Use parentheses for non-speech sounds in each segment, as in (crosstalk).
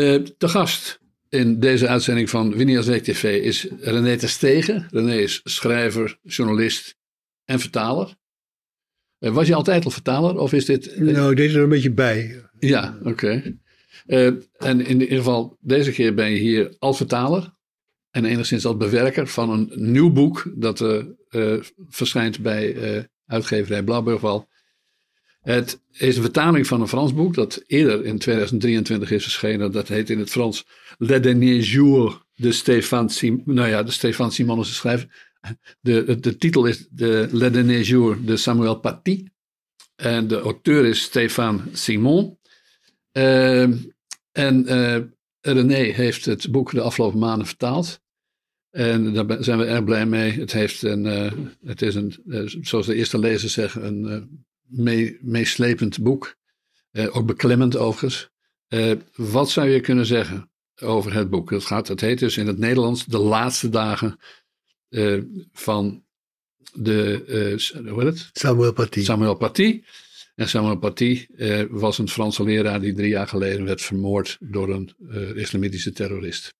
Uh, de gast in deze uitzending van Winias Week TV is René Terstegen. René is schrijver, journalist en vertaler. Uh, was je altijd al vertaler of is dit... Nou, deze er een beetje bij. Ja, oké. Uh, en in ieder geval, deze keer ben je hier als vertaler en enigszins als bewerker van een nieuw boek dat uh, verschijnt bij uitgeverij Blauwburgwal. Het is een vertaling van een Frans boek dat eerder in 2023 is verschenen. Dat heet in het Frans Le Dernier Jour de Stéphane Simon. Nou ja, de Stéphane Simon is de schrijver. De, titel is de Le Dernier Jour de Samuel Paty. En de auteur is Stéphane Simon. Uh, en uh, René heeft het boek de afgelopen maanden vertaald. En daar zijn we erg blij mee. Het, heeft een, uh, het is een, zoals de eerste lezers zeggen, een mee, meeslepend boek. Uh, ook beklemmend overigens. Uh, wat zou je kunnen zeggen over het boek? Het, gaat, het heet dus in het Nederlands De laatste dagen uh, van de, hoe heet het? Samuel Paty. Samuel Paty. En Samuel Paty was een Franse leraar die drie jaar geleden werd vermoord door een islamitische terrorist.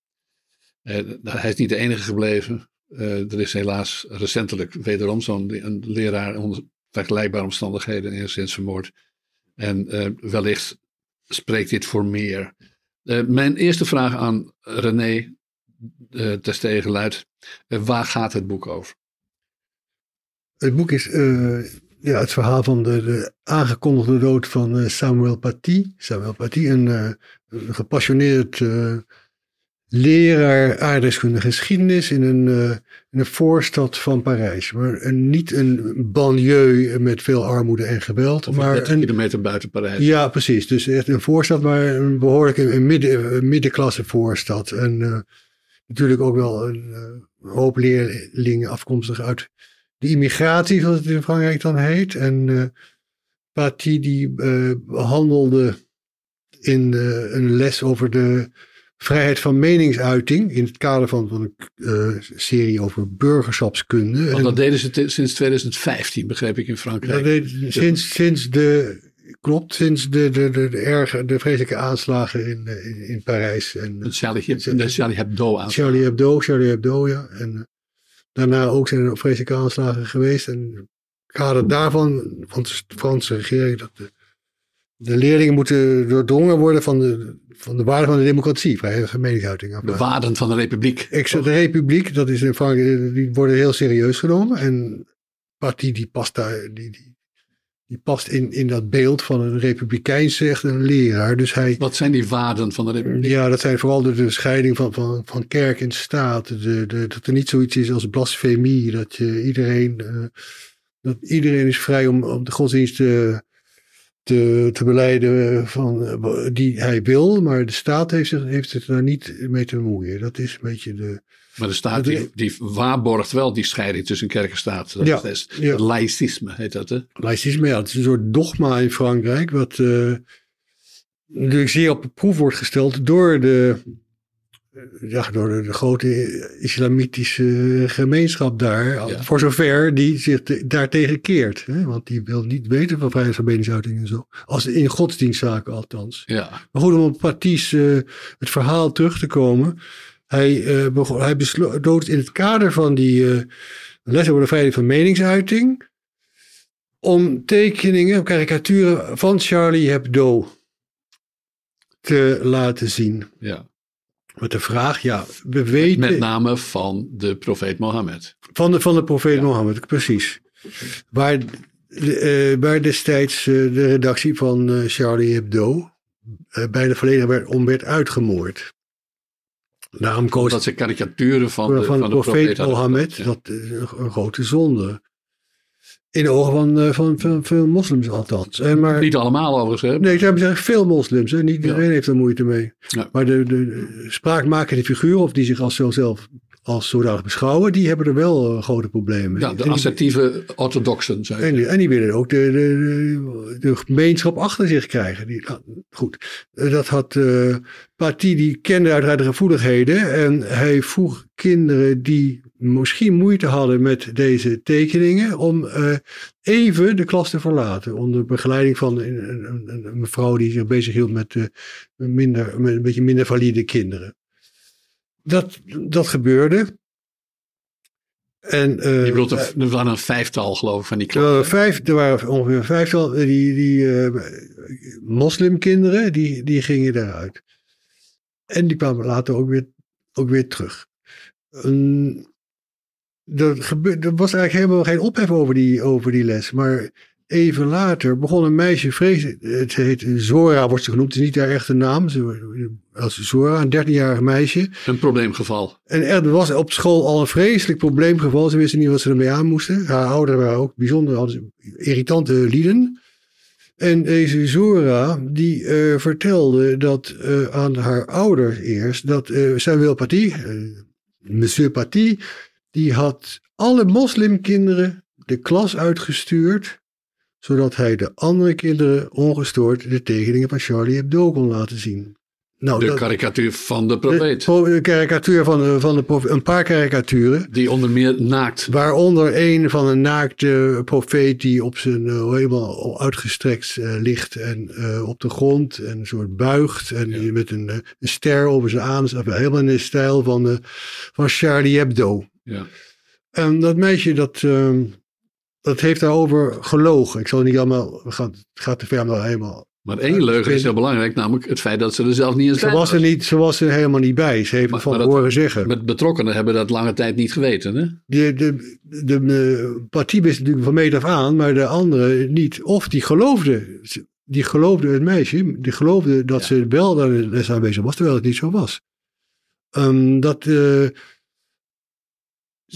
hij is niet de enige gebleven. er is helaas recentelijk wederom zo'n leraar onder vergelijkbare omstandigheden enigszins vermoord. En uh, wellicht spreekt dit voor meer. Uh, mijn eerste vraag aan René uh, Terstegen luidt: waar gaat het boek over? Het boek is ja, het verhaal van de, de aangekondigde dood van Samuel Paty. Samuel Paty, een gepassioneerd leraar aardrijkskunde geschiedenis in een, uh, in een voorstad van Parijs. Maar een, niet een banlieue met veel armoede en geweld. Of maar een kilometer buiten Parijs. Ja, precies. Dus echt een voorstad, maar een behoorlijk een, midden, een middenklasse voorstad. En uh, natuurlijk ook wel een, uh, hoop leerlingen afkomstig uit de immigratie, zoals het in Frankrijk dan heet. En Paty die behandelde in een les over de vrijheid van meningsuiting in het kader van, van een uh, serie over burgerschapskunde. Want dat deden ze sinds 2015, begreep ik in Frankrijk. Dat deed, sinds, sinds de, klopt, sinds de, de, de, de, erge, de vreselijke aanslagen in, in, in Parijs. En, de Charlie, de Charlie Hebdo aanslagen. Charlie Hebdo, Charlie Hebdo, ja. En uh, daarna ook zijn er vreselijke aanslagen geweest. En kader daarvan, van de Franse regering, dat de, de leerlingen moeten doordrongen worden van de, van de waarden van de democratie, vrijheid van meningsuiting. De waarden van de republiek. de republiek, dat is in Frankrijk, die worden heel serieus genomen. En Partie die past daar, die, die, die past in, in dat beeld van een republikeinse echt een leraar. Dus hij, Wat zijn die waarden van de republiek? Ja, dat zijn vooral de, de scheiding van, van, van kerk en staat. De, de, dat er niet zoiets is als blasfemie. Dat je iedereen, uh, dat iedereen is vrij om, om de godsdienst te te, te beleiden van, die hij wil, maar de staat heeft, zich, heeft het daar niet mee te bemoeien. Dat is een beetje de. Maar de staat die, die waarborgt wel die scheiding tussen kerk en staat. Dat ja, is ja. laïcisme heet dat, hè? Laïcisme, ja. Het is een soort dogma in Frankrijk, wat uh, natuurlijk zeer op de proef wordt gesteld door de ja, door de, de, grote islamitische gemeenschap daar. Voor zover die zich te, daartegen keert. Hè? Want die wil niet weten van vrijheid van meningsuiting en zo. Als in godsdienstzaken althans. Ja. Maar goed, om op Paties uh, het verhaal terug te komen. Hij, uh, begon, hij besloot in het kader van die uh, les over de vrijheid van meningsuiting. Om tekeningen, karikaturen van Charlie Hebdo te laten zien. Ja. Met de vraag, ja, we weten... Met name van de profeet Mohammed. Van de, van de profeet ja. Mohammed, precies. Waar, uh, waar destijds uh, de redactie van uh, Charlie Hebdo uh, bijna volledig werd, om werd uitgemoord. Daarom koos... Dat ze karikaturen van, de, van, van de profeet, profeet Mohammed, ja. dat is een grote zonde. In de ogen van, uh, van, van veel moslims althans. En maar, niet allemaal overigens. Hè? Nee, ze hebben veel moslims. Hè? Niet iedereen ja. heeft er moeite mee. Ja. Maar de, de, de spraakmakende figuur, of die zich als zichzelf als zodanig beschouwen, die hebben er wel uh, grote problemen. Ja, de assertieve orthodoxen. Zei en, die, en die willen ook de, de, de, gemeenschap achter zich krijgen. Die, nou, goed, dat had uh, Paty, die kende uiteraard de gevoeligheden. En hij vroeg kinderen die misschien moeite hadden met deze tekeningen, om uh, even de klas te verlaten. Onder begeleiding van een, een, een mevrouw die zich bezighield met, uh, minder, met een beetje minder valide kinderen. Dat, dat gebeurde. En, uh, Je bedoelt, er, waren een vijftal geloof ik van die klassen? Vijf, er waren ongeveer een vijftal. Die, die moslimkinderen, die, die gingen eruit. En die kwamen later ook weer, ook weer terug. Um, er, gebeurde, er was eigenlijk helemaal geen ophef over die, over die les. Maar even later begon een meisje vrezen. Het heet Zora, wordt ze genoemd. Het is niet haar echte naam. Ze, als Zora, een 13-jarig meisje. Een probleemgeval. En er was op school al een vreselijk probleemgeval. Ze wisten niet wat ze ermee aan moesten. Haar ouders waren ook bijzonder hadden irritante lieden. En deze Zora, die uh, vertelde dat uh, aan haar ouders eerst, dat uh, Samuel Paty, monsieur Paty, die had alle moslimkinderen de klas uitgestuurd, zodat hij de andere kinderen ongestoord de tekeningen van Charlie Hebdo kon laten zien. Nou, de karikatuur van de profeet. De, karikatuur van, de, van de profeet, een paar karikaturen. Die onder meer naakt. Waaronder een van een naakte profeet die op zijn uh, helemaal uitgestrekt uh, ligt en uh, op de grond en een soort buigt. En ja. met een, een, ster over zijn aanzet. Helemaal in de stijl van, de, van Charlie Hebdo. Ja. En dat meisje dat, uh, dat heeft daarover gelogen. Ik zal niet allemaal, het gaat te ver om helemaal maar één leugen is heel belangrijk, namelijk het feit dat ze er zelf niet in zijn. Ze was er, niet, ze was er helemaal niet bij. Ze heeft het van horen zeggen. Met betrokkenen hebben dat lange tijd niet geweten. Hè? De, de, de, de partij wist natuurlijk van meet af aan, maar de anderen niet. Of die geloofden, die geloofde het meisje, die geloofde dat ja. ze wel daar les aanwezig was, terwijl het niet zo was. Um, dat, uh,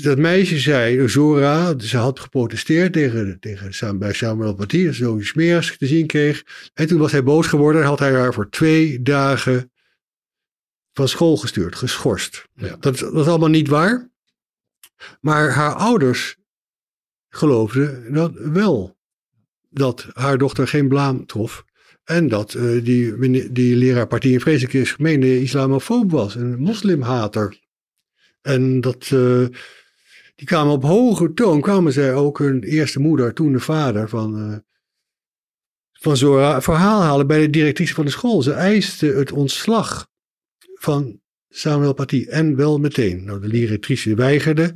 dat meisje zei, Zora, ze had geprotesteerd tegen, tegen bij Samuel Paty, dat ze zoiets smeers te zien kreeg. En toen was hij boos geworden en had hij haar voor twee dagen van school gestuurd, geschorst. Ja. Dat, dat is allemaal niet waar. Maar haar ouders geloofden dat wel. Dat haar dochter geen blaam trof. En dat uh, die, die leraar Partij in Vreselijke gemeende islamofoob was. Een moslimhater. En dat... Uh, die kwamen op hoge toon, kwamen zij ook hun eerste moeder, toen de vader van, uh, van Zora, verhaal halen bij de directrice van de school. Ze eiste het ontslag van Samuel Paty en wel meteen. Nou, de directrice weigerde.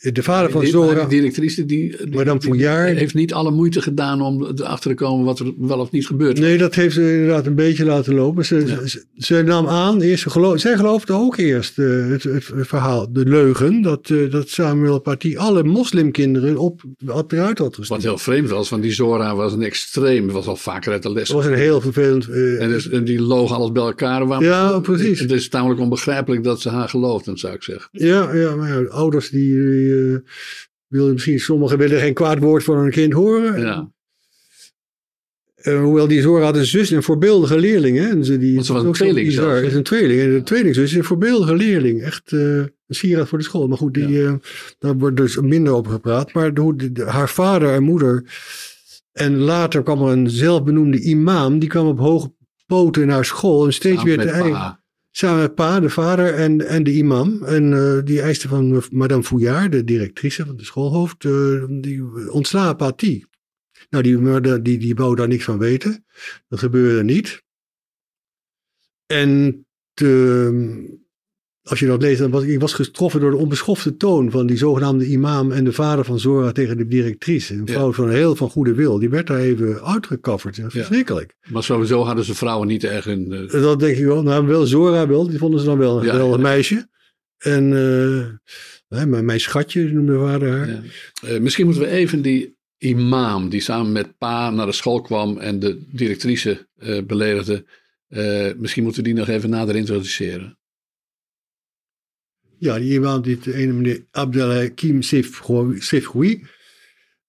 De vader van Zora. De directrice die, heeft niet alle moeite gedaan om erachter te komen wat er wel of niet gebeurt. Nee, dat heeft ze inderdaad een beetje laten lopen. Ze, ze, nam aan, eerst, geloof, zij geloofde ook eerst uh, het, het, verhaal, de leugen, dat, uh, dat Samuel Paty alle moslimkinderen op, had eruit had gestuurd. Wat heel vreemd was, want die Zora was een extreem, was al vaker uit de les. Dat was een heel vervelend. Uh, en, dus, en, die loog alles bij elkaar. Waar, ja, precies. Het is tamelijk onbegrijpelijk dat ze haar geloofden, zou ik zeggen. Ja, ja maar ja, ouders die uh, willen misschien, sommigen willen geen kwaad woord van hun kind horen. Ja. Uh, hoewel die Zora had een zus, een voorbeeldige leerling. Hè? En ze, die, Want ze was een tweeling zelf, is een tweeling. En de tweelingzus is een voorbeeldige leerling. Echt uh, een sieraad voor de school. Maar goed, die, ja. uh, daar wordt dus minder over gepraat. Maar de, de, haar vader en moeder... En later kwam er een zelfbenoemde imam. Die kwam op hoge poten naar school. En steeds Samen weer te eigen. Samen pa, de vader en, en de imam. En uh, die eiste van madame Fouillard, de directrice van de schoolhoofd, uh, die ontsla Paty. Nou, die, die, die wou daar niks van weten. Dat gebeurde niet. En te, als je dat leest, dan was ik was getroffen door de onbeschofte toon van die zogenaamde imam en de vader van Zora tegen de directrice. Een vrouw ja. van heel van goede wil. Die werd daar even uitgekafferd. Verschrikkelijk. Maar sowieso hadden ze vrouwen niet erg in. Uh... Dat denk ik wel. Nou, wel Zora wel. Die vonden ze dan wel, ja, wel een meisje. En uh, maar mijn schatje noemde vader haar. Uh, misschien moeten we even die imam die samen met pa naar de school kwam en de directrice beledigde. misschien moeten we die nog even nader introduceren. Ja, die imam, dit ene meneer Abdelhakim Sefroui.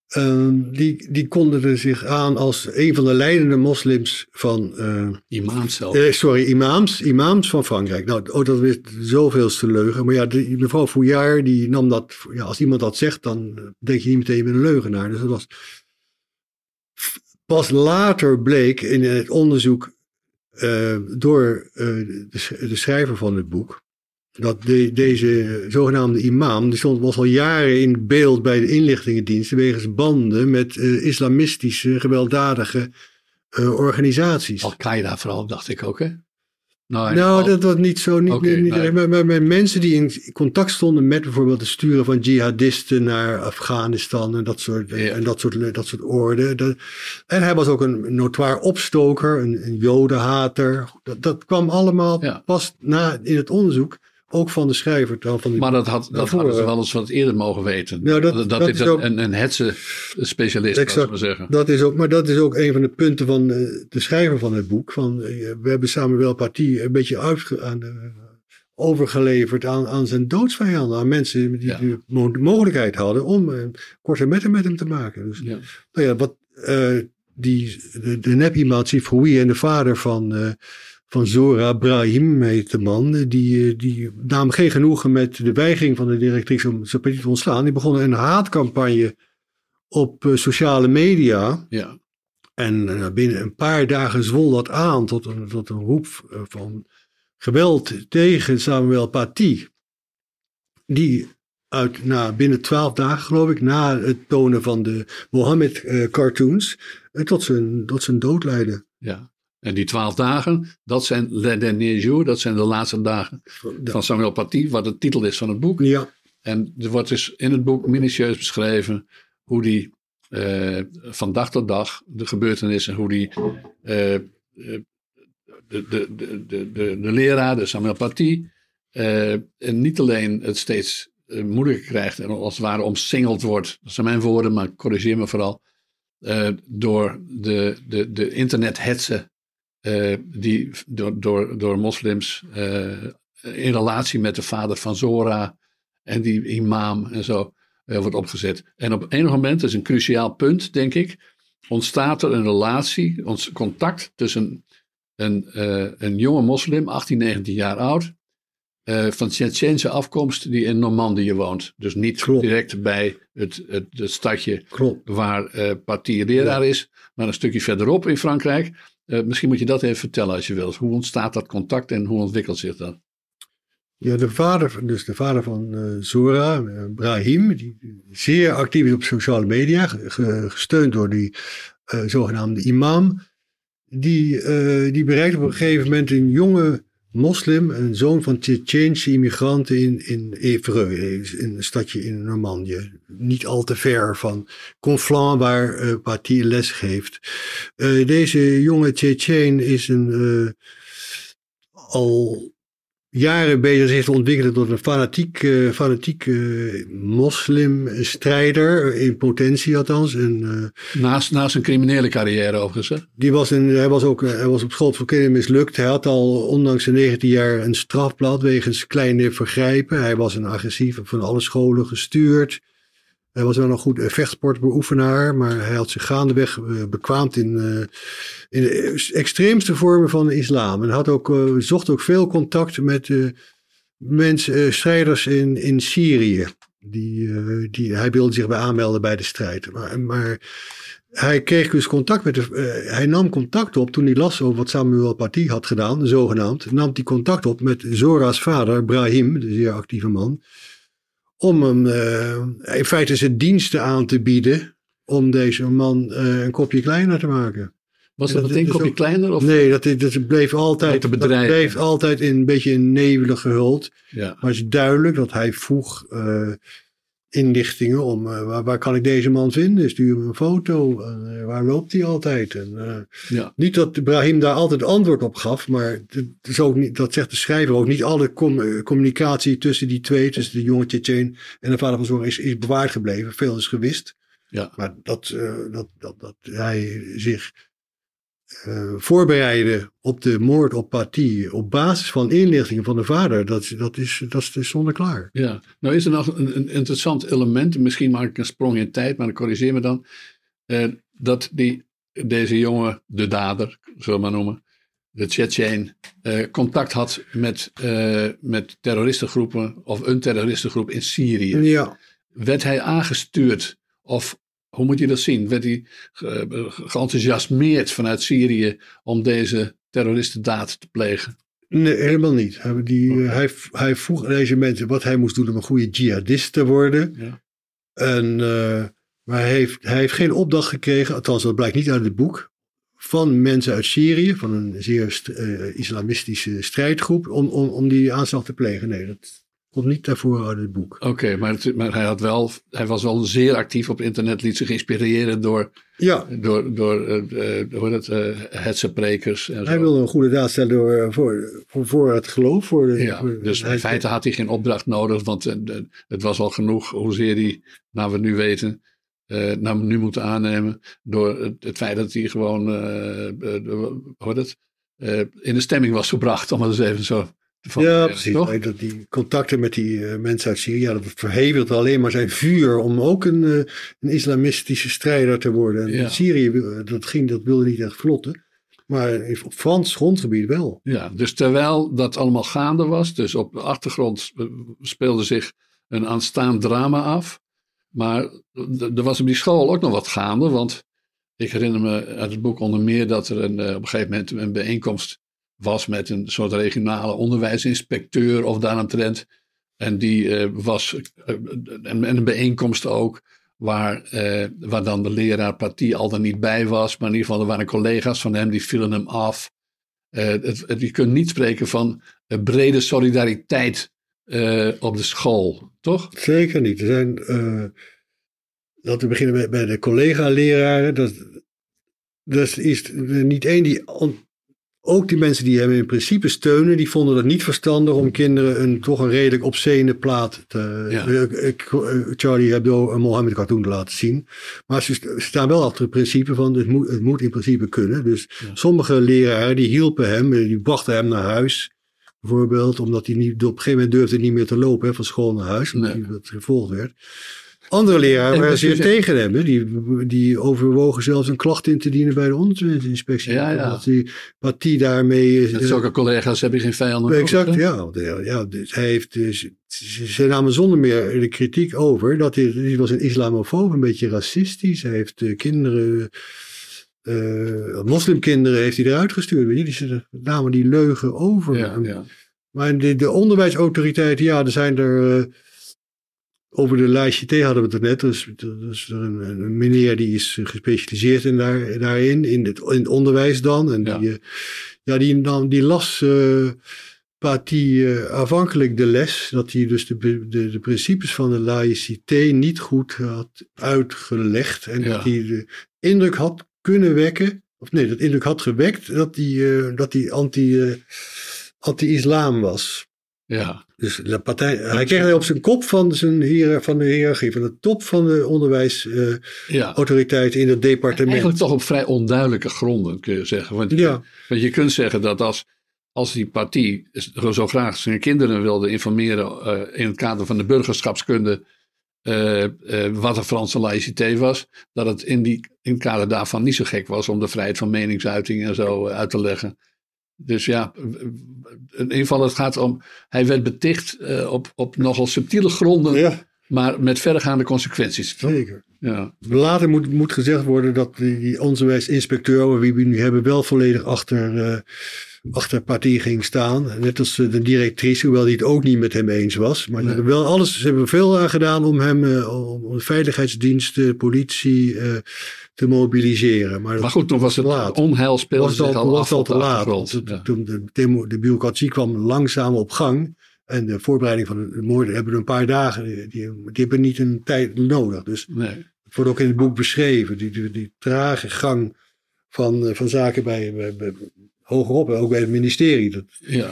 ehm, die, die kondigde zich aan als een van de leidende moslims van... eh, Imams zelf. eh, sorry, imams, imams van Frankrijk. Nou, oh, dat is zoveelste leugen. Maar ja, die, mevrouw Fouillard, die nam dat... Ja, als iemand dat zegt, dan denk je niet meteen met een leugenaar. Dus dat was... Pas later bleek in het onderzoek eh, door de, de schrijver van het boek... dat de, deze zogenaamde imam, die stond, was al jaren in beeld bij de inlichtingendiensten... wegens banden met eh, islamistische, gewelddadige eh, organisaties. Al-Qaeda vooral, dacht ik ook, hè? Nou, Nou, al- dat was niet zo. Niet, niet, nee. maar, maar, maar mensen die in contact stonden met bijvoorbeeld het sturen van jihadisten naar Afghanistan en dat soort, Ja. en dat soort, dat soort orde. Dat, en hij was ook een notoir opstoker, een, een jodenhater. Dat, dat kwam allemaal Ja. pas na in het onderzoek, ook van de schrijver. dan Van die, Maar dat, had, dat hadden ze wel eens wat eerder mogen weten. Nou, dat- dat, dat dit is een, ook- een, een hetze specialist Exact. maar zeggen. Dat is ook, maar dat is ook een van de punten van eh, de schrijver van het boek. Van, eh, we hebben Samuel Paty een beetje aan, overgeleverd aan, aan zijn doodsvijanden. Aan mensen die Ja. de mo- mogelijkheid hadden om eh, korte metten met hem te maken. Dus, Ja. nou ja, wat die, de, de Sifroui en de vader van, van Zora, Brahim heet de man, die, eh, die namen geen genoegen met de weigering van de directrice om zijn petit te ontslaan. Die begonnen een haatcampagne op eh, sociale media. Ja. En eh, binnen een paar dagen zwol dat aan tot een, tot een roep van geweld tegen Samuel Paty. Die uit, na, binnen twaalf dagen, geloof ik, na het tonen van de Mohammed-cartoons, tot, zijn, tot zijn dood leidde. ja. En die twaalf dagen, dat zijn les derniers jours, dat zijn de laatste dagen van Samuel Paty, wat de titel is van het boek. Ja, En er wordt dus in het boek minutieus beschreven hoe die eh, van dag tot dag de gebeurtenissen, hoe die eh, eh, de, de, de, de, de, leraar, de Samuel Paty, en niet alleen het steeds moeilijker krijgt en als het ware omsingeld wordt, dat zijn mijn woorden, maar corrigeer me vooral, door de, de, de internethetsen eh, die door, door, door moslims eh, in relatie met de vader van Zora en die imam en zo eh, wordt opgezet. En op enig moment, dat is een cruciaal punt, denk ik, ontstaat er een relatie, ons contact tussen een, een jonge moslim, 18, 19 jaar oud, van Tsjetsjense afkomst, die in Normandië woont. Dus niet Klopt. direct bij het, het, het stadje klopt. waar eh Paty leraar is, maar een stukje verderop in Frankrijk. Eh, misschien moet je dat even vertellen als je wilt. Hoe ontstaat dat contact en hoe ontwikkelt zich dat? Ja, de vader, dus de vader van eh, Zora, eh, Brahim, die zeer actief is op sociale media, ge- ge- gesteund door die zogenaamde imam, die, die bereikt op een gegeven moment een jonge moslim, een zoon van Tsjetsjeense immigranten in, in Évreux, in een stadje in Normandië. Niet al te ver van Conflans, waar eh Paty les geeft. Eh, deze jonge Tsjetsjeen is een, eh, al jaren bezig zich te ontwikkelen tot een fanatiek, eh, fanatiek eh, moslimstrijder, in potentie althans. En, eh, Naast, naast een criminele carrière overigens. Hè? die was een, hij, was ook, hij was op school voor kinderen mislukt. Hij had al ondanks zijn 19 jaar een strafblad wegens kleine vergrijpen. Hij was een agressief van alle scholen gestuurd. Hij was wel een goed eh, vechtsportbeoefenaar, maar hij had zich gaandeweg eh, bekwaamd in, eh, in de extreemste vormen van de islam. En had ook, zocht ook veel contact met mensen, strijders in, in Syrië. Die, die, hij wilde zich bij aanmelden bij de strijd. Maar, maar hij kreeg dus contact met de, hij nam contact op toen hij las over wat Samuel Paty had gedaan, zogenaamd. Nam hij contact op met Zora's vader, Brahim, de zeer actieve man. Om hem eh, in feite zijn diensten aan te bieden. Om deze man eh, een kopje kleiner te maken. Was Dat dat meteen een kopje ook- kleiner? Of? Nee, dat, dat bleef altijd, Met de dat bedrijven. bleef altijd in een beetje in nebelen gehuld. Ja. Maar het is duidelijk dat hij vroeg eh, inlichtingen om eh, waar, waar kan ik deze man vinden? Stuur me een foto. Eh, waar loopt hij altijd? En, eh, ja. niet dat Ibrahim daar altijd antwoord op gaf, maar het is ook niet, dat zegt de schrijver ook. Niet alle com- communicatie tussen die twee, tussen de jonge Tsjetsjen en de vader van Zorg, is, is bewaard gebleven. Veel is gewist. Ja. Maar dat, dat, dat, dat hij zich uh, voorbereiden op de moord op Paty op basis van inlichtingen van de vader, dat, dat, is, dat is zonder klaar. Ja, nou is er nog een, een, interessant element, misschien maak ik een sprong in tijd, maar dan corrigeer me dan, uh, dat die, deze jongen, de dader, zullen we maar noemen, de Tsjetsjen, uh, contact had met, met terroristengroepen of een terroristengroep in Syrië. Ja. Werd hij aangestuurd of hoe moet je dat zien? Werd hij geenthousiasmeerd vanuit Syrië om deze terroristendaad te plegen? Nee, helemaal niet. Die, okay. hij, hij vroeg deze mensen wat hij moest doen om een goede jihadist te worden. Ja. En, uh, maar hij heeft, hij heeft geen opdracht gekregen, althans dat blijkt niet uit het boek, van mensen uit Syrië, van een zeer uh, islamistische strijdgroep, om, om, om die aanslag te plegen. Nee, dat, komt niet daarvoor uit het boek. Oké, maar, maar, hij, had wel, hij was wel zeer actief op internet, liet zich inspireren door, ja. door, door uh, uh, het, uh, hetze-prekers. Hij wilde een goede daad stellen door, voor, voor, voor het geloof. Voor de, ja, voor, dus in feite had hij geen opdracht nodig, want het was al genoeg hoezeer hij, nou we nu weten, nou nu moeten aannemen door het, het feit dat hij gewoon, hoe het, in de stemming was gebracht, om het eens even zo van, ja, precies. Dat die contacten met die uh, mensen uit Syrië, ja, dat verhevigt alleen maar zijn vuur om ook een, uh, een islamistische strijder te worden. En Ja. Syrië, dat, ging, dat wilde niet echt vlotten. Maar op Frans grondgebied wel. Ja, dus terwijl dat allemaal gaande was, dus op de achtergrond eh, speelde zich een aanstaand drama af. Maar er was op die school ook nog wat gaande, want ik herinner me uit het boek onder meer dat er een, eh, op een gegeven moment een bijeenkomst was met een soort regionale onderwijsinspecteur of daaromtrent. En die eh, was, eh, en, en een bijeenkomst ook, waar, eh, waar dan de leraar Paty al dan niet bij was. Maar in ieder geval, er waren collega's van hem, die vielen hem af. Je kunt niet spreken van brede solidariteit op de school, toch? Zeker niet. Er zijn, laten we beginnen bij, de collega-leraren. Dat, dat is niet één die. Ook die mensen die hem in principe steunen, die vonden het niet verstandig om kinderen een toch een redelijk obscene plaat te. Ja. eh, ik- Charlie Hebdo een Mohammed cartoon te laten zien. Maar ze st- staan wel achter het principe van het moet, het moet in principe kunnen. Dus Ja. sommige leraren die hielpen hem, eh, die brachten hem naar huis. Bijvoorbeeld, omdat hij niet, op een gegeven moment durfde niet meer te lopen hè, van school naar huis, omdat Nee. hij dat gevolgd werd. Andere leraren En waren zeer (laughs) tegen hem. hè. Die, die overwogen zelfs een klacht in te dienen bij de onderwijsinspectie. Ja, ja. Die, wat die daarmee... Met zulke collega's heb je geen vijanden. Exact, ja. Want, ja, dus hij heeft dus, ze namen zonder meer de kritiek over dat hij, hij was een islamofoob, een beetje racistisch. Hij heeft eh, kinderen, eh, moslimkinderen heeft hij eruit gestuurd. Weet je? Die ze namen die leugen over. Ja, ja. Maar de, de onderwijsautoriteiten, ja, er zijn er. eh, over de T hadden we het er net. Dus, dus een, een meneer die is gespecialiseerd in daar, daarin, in het, in het onderwijs dan. En Ja. die, eh, ja, die, dan, die las eh Paty eh, aanvankelijk de les. Dat hij dus de, de, de principes van de laïcité niet goed had uitgelegd. En Ja. dat hij de indruk had kunnen wekken. Of nee, dat indruk had gewekt dat hij, eh, dat hij anti, eh, anti-islam was. Ja. Dus de partij, hij kreeg het op zijn kop van, zijn hier, van de hiërarchie, van de top van de onderwijsautoriteit ja. in het departement. Eigenlijk toch op vrij onduidelijke gronden, kun je zeggen. Want, Ja, want je kunt zeggen dat als, als die partij zo graag zijn kinderen wilde informeren eh, in het kader van de burgerschapskunde. eh, eh, wat de Franse laïcité was, dat het in, die, in het kader daarvan niet zo gek was om de vrijheid van meningsuiting en zo eh, uit te leggen. Dus ja, in ieder geval, het gaat om. Hij werd beticht eh, op, op nogal subtiele gronden, ja, maar met verregaande consequenties. toch? zeker. Ja, Later moet, moet gezegd worden dat die, die onderwijsinspecteur, wie we nu hebben, wel volledig achter, eh achter partij ging staan. Net als eh, de directrice, hoewel die het ook niet met hem eens was. Maar ze Nee. hebben wel alles, ze hebben veel aan gedaan om hem, eh, om de veiligheidsdiensten, politie eh, te mobiliseren. Maar, maar goed, toen was het laat. onheil speelde was al, al was te laat. Ja. Toen de, demo, de bureaucratie kwam langzaam op gang. En de voorbereiding van de moorden hebben een paar dagen. Die, die hebben niet een tijd nodig. Dus Nee. het wordt ook in het boek beschreven. Die, die, die trage gang van, van zaken bij, bij, bij- hogerop. Ook bij het ministerie. Dat, Ja.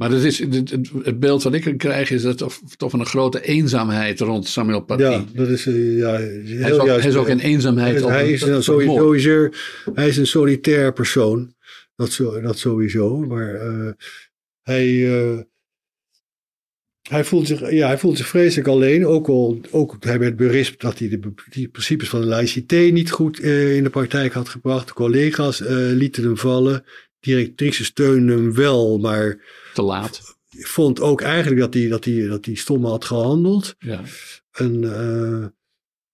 Maar het, is, het, het beeld wat ik krijg is dat toch, toch van een grote eenzaamheid rond Samuel Paty. Ja, dat is uh, ja, heel hij, is ook, juist. hij is ook in eenzaamheid. Hij, hij is, een, sowieso, hij is een solitair persoon. Dat, zo, dat sowieso. Maar uh, hij, uh, hij, voelt zich, ja, hij voelt zich vreselijk alleen. Ook al ook, hij werd berispt dat hij de, die principes van de laïcité niet goed uh, in de praktijk had gebracht. De collega's lieten hem vallen. Directrice steunde hem wel, maar... Te laat. Vond ook eigenlijk dat hij, dat hij, dat hij stom had gehandeld. Ja. En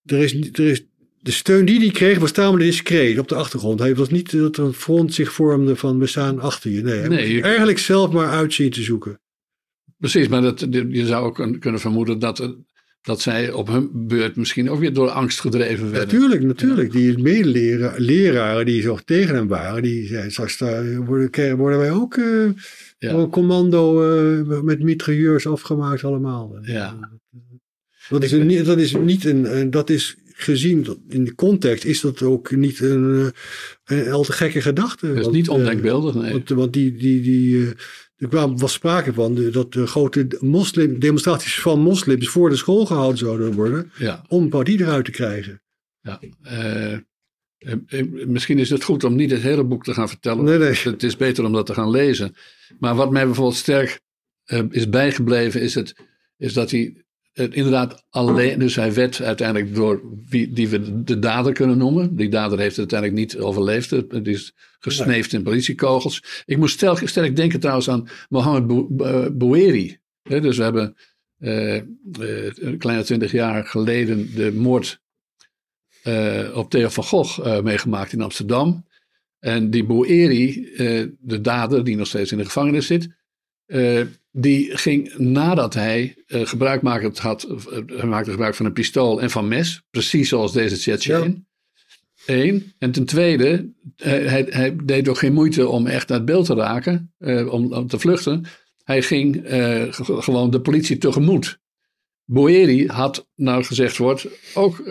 er is, er is de steun die hij kreeg was tamelijk discreet op de achtergrond. Hij was niet dat er een front zich vormde van we staan achter je. Nee, hij nee je... eigenlijk zelf maar uitzien te zoeken. Precies, maar dat, je zou ook kunnen vermoeden dat, dat zij op hun beurt misschien ook weer door angst gedreven werden. Natuurlijk, natuurlijk. Ja. Die medeleraren die zo tegen hem waren, die zeiden straks worden, worden wij ook uh, ja. commando uh, met mitrailleurs afgemaakt allemaal. Ja. Dat is, een, dat is niet een, dat is gezien in de context is dat ook niet een, een al te gekke gedachte. Dat is niet ondenkbeeldig, nee. Want, want die, die, die, er kwam, was sprake van dat de grote moslim, demonstraties van moslims voor de school gehouden zouden worden. Ja. Om Paudi eruit te krijgen. Ja, uh, misschien is het goed om niet het hele boek te gaan vertellen. Nee, nee. Het is beter om dat te gaan lezen. Maar wat mij bijvoorbeeld sterk uh, is bijgebleven is, het, is dat hij inderdaad alleen, dus hij werd uiteindelijk door wie die we de dader kunnen noemen. Die dader heeft het uiteindelijk niet overleefd. Het is gesneefd in politiekogels. Ik moest sterk, denken trouwens aan Mohammed Boueri. Dus we hebben uh, uh, een kleine twintig jaar geleden de moord op Theo van Gogh meegemaakt in Amsterdam. En die Boueri, de dader die nog steeds in de gevangenis zit, die ging nadat hij uh, gebruik maakte, had, uh, maakte gebruik van een pistool en van mes, precies zoals deze Tsjetsjen. Ja. Eén. En ten tweede, hij, hij, hij, deed ook geen moeite om echt naar het beeld te raken, om, om, te vluchten. Hij ging gewoon de politie tegemoet. Boeri had, nou gezegd wordt, ook,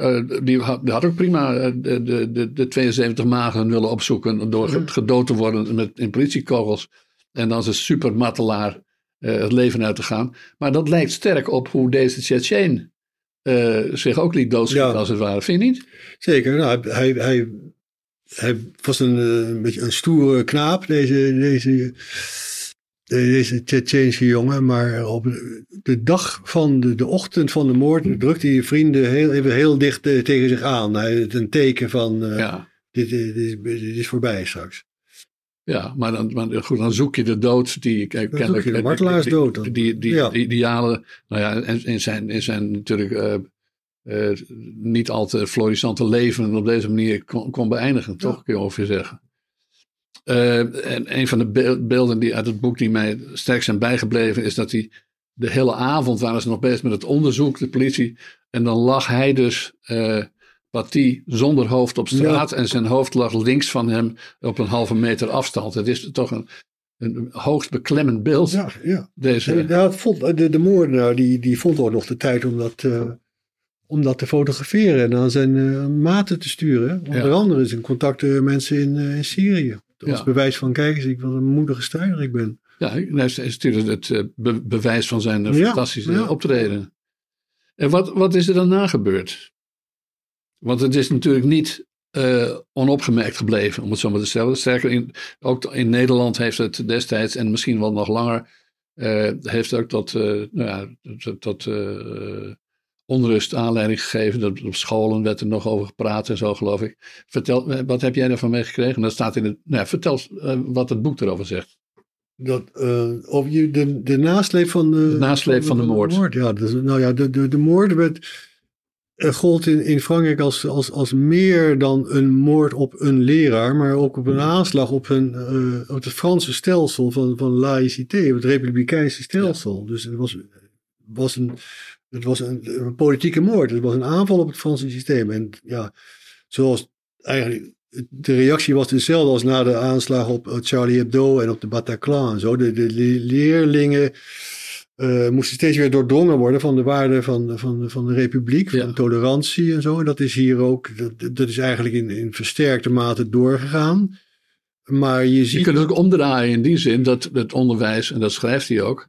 die had, die, had, ook prima de, de, de, de 72 magen willen opzoeken door gedood te worden met, in politiekogels. En dan zijn supermatelaar uh, het leven uit te gaan. Maar dat lijkt sterk op hoe deze Tsjetsjen uh, zich ook liet doodschieten, ja. als het ware. Vind je niet? Zeker. Nou, hij, hij, hij was een, een beetje een stoere knaap, deze, deze, deze Tsjetsjense jongen. Maar op de dag van de, de ochtend van de moord drukte hij vrienden heel, even heel dicht tegen zich aan. Hij had een teken van, ja. dit, dit, dit, dit is voorbij straks. Ja, maar dan, maar goed, dan zoek je de dood die kennelijk. de martelaarsdood. Die, die, die, ja. die, idealen. Nou ja, en in zijn, in zijn natuurlijk uh, uh, niet al te florissante leven op deze manier kon, kon beëindigen, ja. toch? Kun je ongeveer zeggen. Uh, en een van de beelden die uit het boek die mij sterk zijn bijgebleven, is dat hij de hele avond waren ze nog bezig met het onderzoek, de politie. En dan lag hij dus Paty zonder hoofd op straat ja. en zijn hoofd lag links van hem op een halve meter afstand. Het is toch een, een hoogst beklemmend beeld. Ja, ja. Deze... Vond, de, de moordenaar die, die vond ook nog de tijd om dat, uh, om dat te fotograferen en aan zijn uh, maten te sturen. Onder ja. andere zijn contacten mensen in, uh, in Syrië. Als ja. bewijs van, kijk eens, ik wat een moedige strijder ik ben. Ja, hij stuurde het be bewijs van zijn fantastische optreden. En wat, wat is er daarna gebeurd? Want het is natuurlijk niet uh, onopgemerkt gebleven, om het zo maar te stellen. Sterker, in, ook in Nederland heeft het destijds, en misschien wel nog langer, uh, heeft ook tot, uh, nou ja, onrust aanleiding gegeven. Dat op scholen werd er nog over gepraat en zo, geloof ik. Vertel, wat heb jij daarvan meegekregen? Dat staat in het. Nou, vertel wat het boek erover zegt. Dat, of je de, de nasleep van de, de nasleep van, van de, moord. De moord ja, dus, nou ja, de, de, de moord werd gold in, in Frankrijk als, als, als meer dan een moord op een leraar, maar ook op een aanslag op, een, uh, op het Franse stelsel van, van laïcité, het republikeinse stelsel. Ja. Dus het was, was, een, het was een, een, politieke moord. Het was een aanval op het Franse systeem. En ja, zoals eigenlijk. De reactie was dezelfde als na de aanslag op Charlie Hebdo en op de Bataclan en zo. De, de leerlingen uh, moesten steeds weer doordrongen worden van de waarden van, van, van de republiek, van ja. tolerantie en zo. En dat is hier ook, dat, dat is eigenlijk in, in versterkte mate doorgegaan. Maar je ziet... Je kunt het ook omdraaien in die zin dat het onderwijs, en dat schrijft hij ook,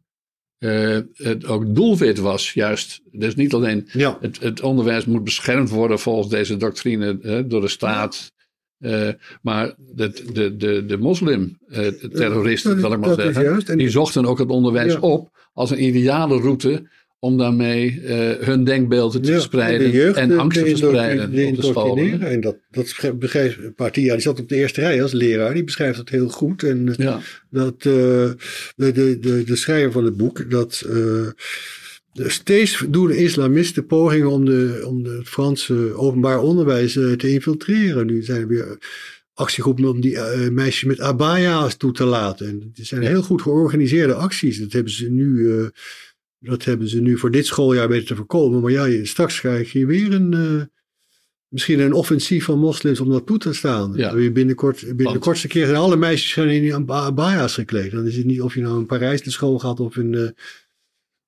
uh, het ook doelwit was, juist. Dus niet alleen ja. het, het, onderwijs moet beschermd worden volgens deze doctrine uh, door de staat. Uh, maar de, de, de, de moslim-terroristen, zal ik maar zeggen, die zochten ook het onderwijs ja. op als een ideale route om daarmee uh, hun denkbeelden te ja, verspreiden en, jeugd, en angst te verspreiden. De, op de school. En dat, dat beschrijft Partia, die zat op de eerste rij als leraar, die beschrijft dat heel goed. En ja. dat uh, de, de, de, de schrijver van het boek, dat uh, steeds doen de islamisten pogingen om, de, om de, het Franse openbaar onderwijs te infiltreren. Nu zijn er weer actiegroepen om die uh, meisjes met abaya's toe te laten. En het zijn heel goed georganiseerde acties. Dat hebben ze nu, uh, dat hebben ze nu voor dit schooljaar weten te voorkomen. Maar ja, straks krijg je weer een, uh, misschien een offensief van moslims om dat toe te staan. Ja. Binnenkort, binnen de kortste keer zijn alle meisjes zijn in abaya's gekleed. Dan is het niet of je nou in Parijs naar school gaat of in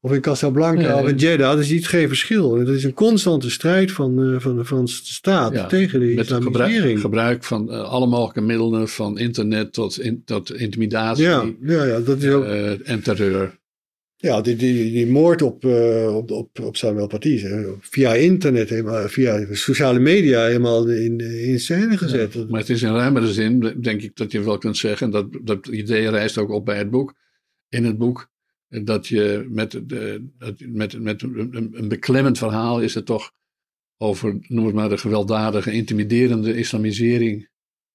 of in Casablanca Nee. of in Jeddah, dat is niet geen verschil. Het is een constante strijd van, uh, van de Franse staat Ja, tegen de Met het gebruik, islamisering. gebruik van uh, alle mogelijke middelen, van internet tot, in, tot intimidatie Ja, ja, ja, dat is ook, uh, en terreur. ja die, die, die moord op, uh, op, op, op Samuel Paty, via internet, helemaal, via sociale media helemaal in, in scène gezet. Ja, maar het is in ruimere zin, denk ik dat je wel kunt zeggen, dat dat idee rijst ook op bij het boek. In het boek dat je met, de, met, met een, een beklemmend verhaal is het toch over, noem het maar, de gewelddadige, intimiderende islamisering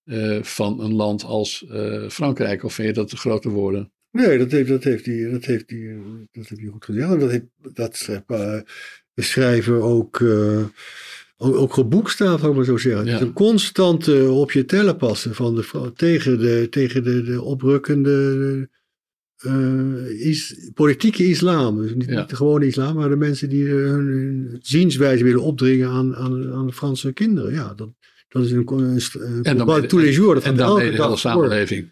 uh, van een land als uh, Frankrijk. Of vind je dat te grote woorden? Nee, dat heeft, dat heeft, hij, dat heeft, hij, dat heeft hij goed gezegd. En dat, heeft, dat uh, de schrijver ook, ook, ook geboekstaafd, zou ik maar zo zeggen. Ja. Het is een constante op je tellen passen van de, tegen, de, tegen de, de oprukkende uh, is, politieke islam. Dus niet, Ja. niet de gewone islam, maar de mensen die uh, hun, hun zienswijze willen opdringen aan, aan, aan de Franse kinderen. Ja, dat, dat is een, een, een En dan combat bij de- tous les jours. Dat En dan de hele samenleving.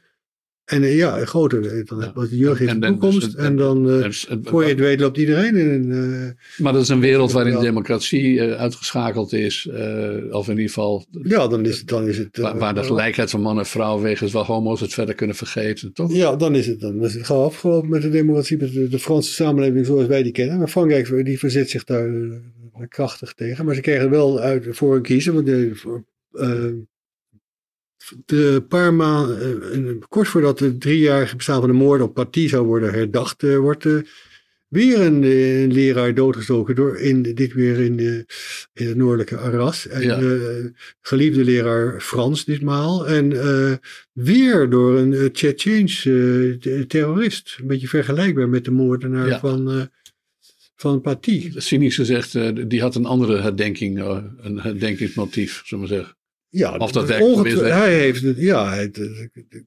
En uh, ja, groter. Dan Ja. ja. de jeugd heeft de toekomst. dus- en dan, uh, het- voor je het weet, loopt iedereen in een... uh, maar dat is een wereld waarin democratie uh, uitgeschakeld is. of in ieder geval ja, dan is het... Dan is het waar, waar de gelijkheid van man en vrouw wegens wel homo's het verder kunnen vergeten, toch? Ja, dan is het, dan is het gauw afgelopen met de democratie, met de, de Franse samenleving zoals wij die kennen. Maar Frankrijk die verzet zich daar krachtig tegen. Maar ze kregen wel uit voor een kiezen. Want de, voor, de paar maanden, uh, kort voordat het driejarige bestaan van de moord op Paty zou worden herdacht, uh, wordt weer een, een, leraar doodgestoken door in, dit weer in, de, in het noordelijke Arras. En, Ja. uh, geliefde leraar Frans ditmaal. En uh, weer door een uh, uh, terrorist. Een beetje vergelijkbaar met de moordenaar Ja. van, van Paty. Cynisch gezegd, die had een andere herdenking, een herdenkingsmotief, zullen we maar zeggen. Ja, Of dat hij heeft het, ja, hij,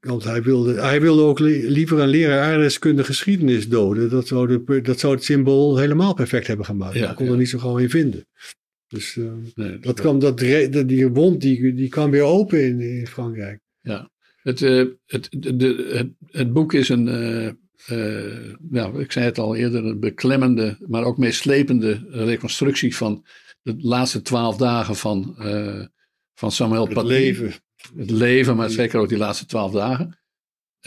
want hij wilde, hij wilde ook li- liever een leraar aardrijkskunde geschiedenis doden. Dat zou, de, dat zou het symbool helemaal perfect hebben gemaakt. Ja, Hij kon ja. er niet zo gauw in vinden. Dus uh, Nee, dat kwam, dat, die wond die, die kwam weer open in, in Frankrijk. Het, uh, het, de, het, het, boek is een, uh, nou, ik zei het al eerder, een beklemmende, maar ook meeslepende reconstructie van de laatste twaalf dagen van, van Samuel Het Paty. leven. Het leven, maar zeker ook die laatste twaalf dagen.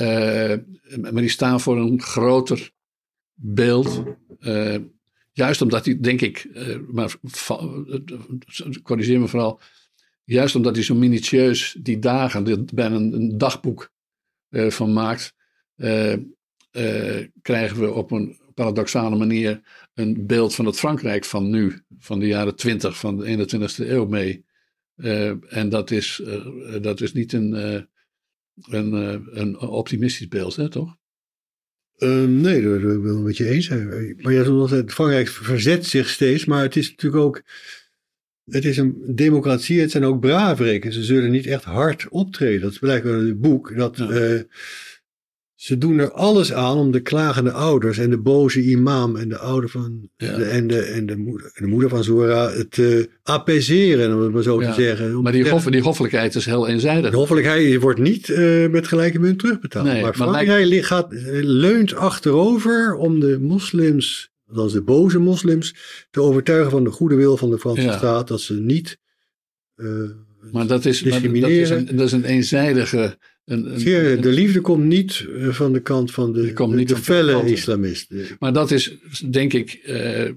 Uh, maar die staan voor een groter beeld. Uh, juist omdat hij, denk ik, uh, maar corrigeer me vooral, juist omdat hij zo minutieus die dagen, er bijna een, een dagboek uh, van maakt, uh, krijgen we op een paradoxale manier een beeld van het Frankrijk van nu, van de jaren 20 van de 21ste eeuw mee. Uh, en dat is, uh, dat is niet een, uh, een, een optimistisch beeld, hè, toch? Nee, daar wil ik wel met je eens zijn. Maar ja, zoals het Frankrijk verzet zich steeds, maar het is natuurlijk ook. Het is een democratie, het zijn ook braafreken. Ze zullen niet echt hard optreden. Dat blijkt uit het boek. Dat, ja. Ze doen er alles aan om de klagende ouders en de boze imam en de ouder van Ja. de, en, de, en, de moeder, en de moeder van Zora te apeseren, om het maar zo Ja, te zeggen. Om Maar die, hof, die hoffelijkheid is heel eenzijdig. de hoffelijkheid wordt niet uh, met gelijke munt terugbetaald. Nee, maar Frankrijk gaat, leunt achterover om de moslims, althans de boze moslims, te overtuigen van de goede wil van de Franse Ja. staat dat ze niet uh, Maar dat is, maar dat is, een, dat is een eenzijdige. Een, een, Ja, de liefde komt niet eh, van de kant van de, de, felle kanten. islamist. Maar dat is, denk ik, eh,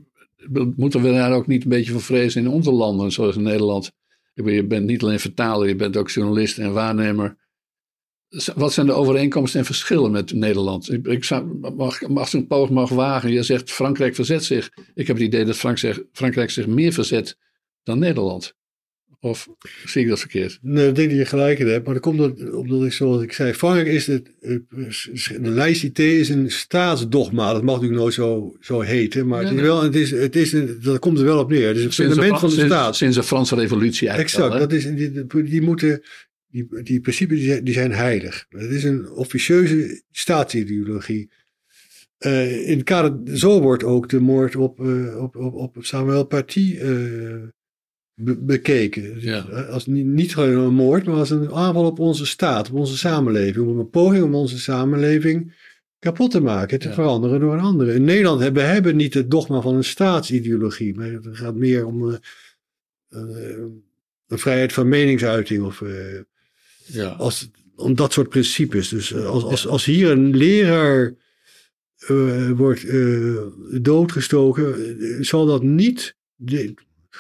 moeten we daar ook niet een beetje voor vrezen in onze landen, zoals in Nederland. Je bent niet alleen vertaler, je bent ook journalist en waarnemer. Wat zijn de overeenkomsten en verschillen met Nederland? Ik, ik zou, mag, mag een poog mag wagen. Je zegt Frankrijk verzet zich. Ik heb het idee dat Frankrijk zich meer verzet dan Nederland. Of zie ik dat verkeerd? Nee, ik denk dat je gelijk in hebt. Maar dat komt omdat, omdat ik, zoals ik zei, Frankrijk is het, eh, de laïcité is een staatsdogma. Dat mag natuurlijk nooit zo, zo heten. Maar het is wel, het is, het is een, dat komt er wel op neer. Het is een Sinds de, fundament van de sinds- staat. sinds de Franse revolutie eigenlijk Exact, al, dat is, die, die- moeten, die, die principes die zijn, die zijn heilig. Het is een officieuze staatsideologie. Eh, in het kader, zo wordt ook de moord op, eh, op, op, op Samuel Paty eh, be- bekeken. Dus, Ja. eh, Als niet, gewoon een moord, maar als een aanval op onze staat, op onze samenleving. Om een poging om onze samenleving kapot te maken, te Ja. veranderen door een andere. In Nederland hebben we hebben niet het dogma van een staatsideologie, maar het gaat meer om eh, eh, een vrijheid van meningsuiting of Ja. als, om dat soort principes. Dus als, als, als hier een leraar wordt doodgestoken, zal dat niet, de,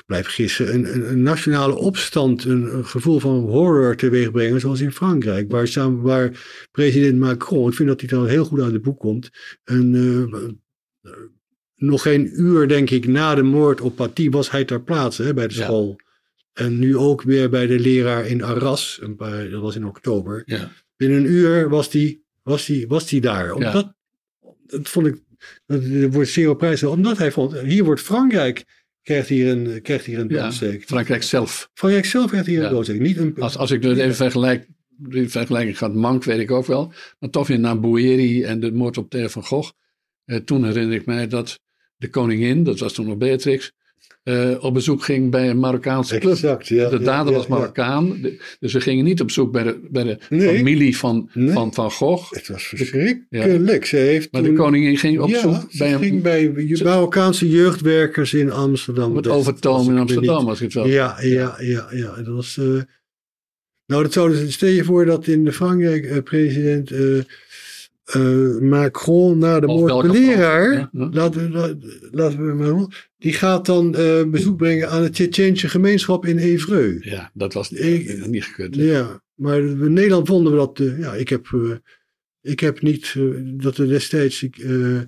blijf gissen, een, een, een nationale opstand, een, een gevoel van horror teweeg brengen, zoals in Frankrijk, waar, samen, waar president Macron, ik vind dat hij dan heel goed uit de boek komt, een, eh, nog geen uur, denk ik, na de moord op Paty was hij ter plaatse hè, bij de Ja. school. En nu ook weer bij de leraar in Arras, een paar, dat was in oktober. Ja. Binnen een uur was die, was die, was die daar. Omdat, dat vond ik, dat wordt zeer op prijs. Omdat hij vond, hier wordt Frankrijk, krijgt hier een, krijgt hier een Ja, doodsteek. Frankrijk zelf. Frankrijk zelf krijgt hier Ja. een doodsteek. Niet een, Als, als ik het even vergelijk, die vergelijking gaat mank, weet ik ook wel. Maar toch weer naar Boeri en de moord op Theo van Gogh. Eh, toen herinner ik mij dat de koningin, dat was toen nog Beatrix, eh, op bezoek ging bij een Marokkaanse club. exact, ja. De dader ja, was. Marokkaan. Dus ze gingen niet op zoek bij de, bij de Nee. familie van, Nee. van Van Gogh. Het was verschrikkelijk. Ze heeft Maar de koningin ging op ja, zoek ze bij een, ging bij Marokkaanse jeugdwerkers in Amsterdam. als overtoom in Amsterdam. Als ik het wel. Ja, ja, ja, ja. Dat was. eh, nou, dat zou dus. Stel je voor dat in de Frankrijk eh, president eh, eh, Macron na de Of moord op de welke leraar. Frans, ja. Laten, we, laten, we maar. Die gaat dan eh, bezoek brengen aan de Tsjetsjeense gemeenschap in Evreux. Ja, dat was Ik- niet gekund. Ja, maar in Nederland vonden we dat. eh, ja, ik heb, eh, ik heb niet eh, dat er destijds eh,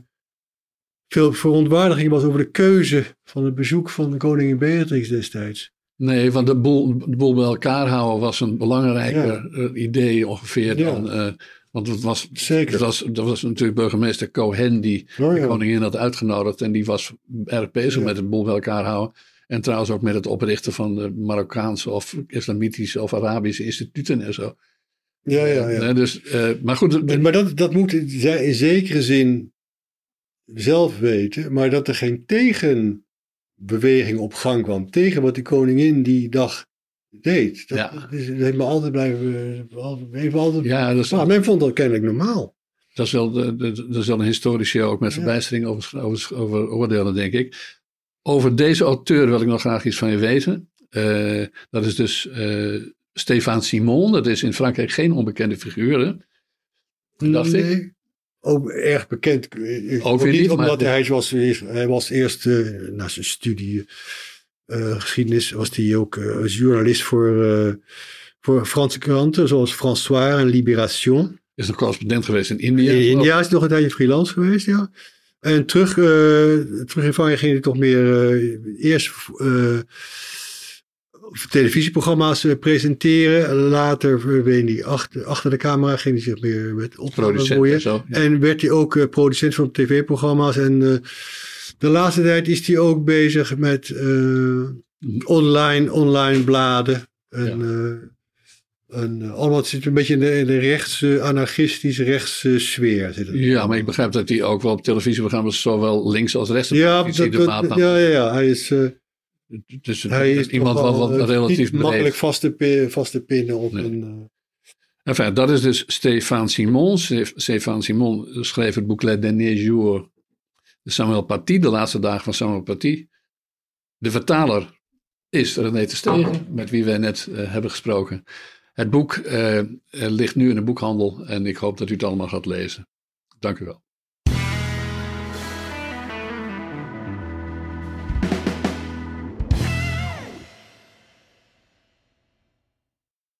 veel verontwaardiging was over de keuze van het bezoek van de koningin Beatrix destijds. Nee, want de boel, de boel bij elkaar houden was een belangrijker Ja. eh, idee ongeveer Ja. dan. Want het was, Zeker. het was, dat was natuurlijk burgemeester Cohen die Oh, de koningin had uitgenodigd. En die was erg bezig Ja. met het boel bij elkaar houden. En trouwens ook met het oprichten van de Marokkaanse of Islamitische of Arabische instituten en zo. Ja, ja, ja. Dus, eh, maar goed, Maar, maar dat, dat moet zij in zekere zin zelf weten, maar dat er geen tegenbeweging op gang kwam tegen wat de koningin die dag deed. Dat, Ja. dat, is, dat heeft me altijd blijven. altijd- Heeft me altijd, ja, dat is, Nou, men vond dat kennelijk normaal. dat is wel, dat is wel een historische ook met Ja. verbijstering over, over, over oordelen, denk ik. Over deze auteur wil ik nog graag iets van je weten. Eh, dat is dus eh Stéphane Simon. Dat is in Frankrijk geen onbekende figuur. Hè? Dacht ik. Nee. Ook erg bekend. eh, Ook niet, maar- omdat hij was, hij was eerst eh, na zijn studie eh, geschiedenis, was hij ook eh, als journalist voor, eh, voor Franse kranten, zoals François en Libération. Is nog correspondent geweest in India. In India is hij nog een tijdje freelance geweest, ja. En terug, eh, terug in Frankrijk ging hij toch meer eh, eerst eh, televisieprogramma's eh, presenteren. Later verdween hij achter, achter de camera, ging hij zich meer met opnames bemoeien. en zo. Ja. En werd hij ook eh, producent van tv-programma's. En eh, de laatste tijd is hij ook bezig met eh, online, online bladen. En, eh, en eh, allemaal het zit een beetje in de, in de rechts, anarchistische rechtse sfeer. Zit het. Ja, maar ik begrijp dat hij ook wel op televisieprogramma's zowel links als rechts Ja, dat, dat- maat nam. ja, ja, ja, hij is, Dus hij is iemand wat, relatief niet makkelijk vast te, vast te pinnen op Nee. een... Enfin, dat is dus Stéphane Simon. Stéphane Simon schreef het boek Les Derniers Jours de Samuel Paty, de laatste dagen van Samuel Paty. De vertaler is René te Stegen, met wie wij net hebben gesproken. Het boek ligt nu in de boekhandel en ik hoop dat u het allemaal gaat lezen. Dank u wel.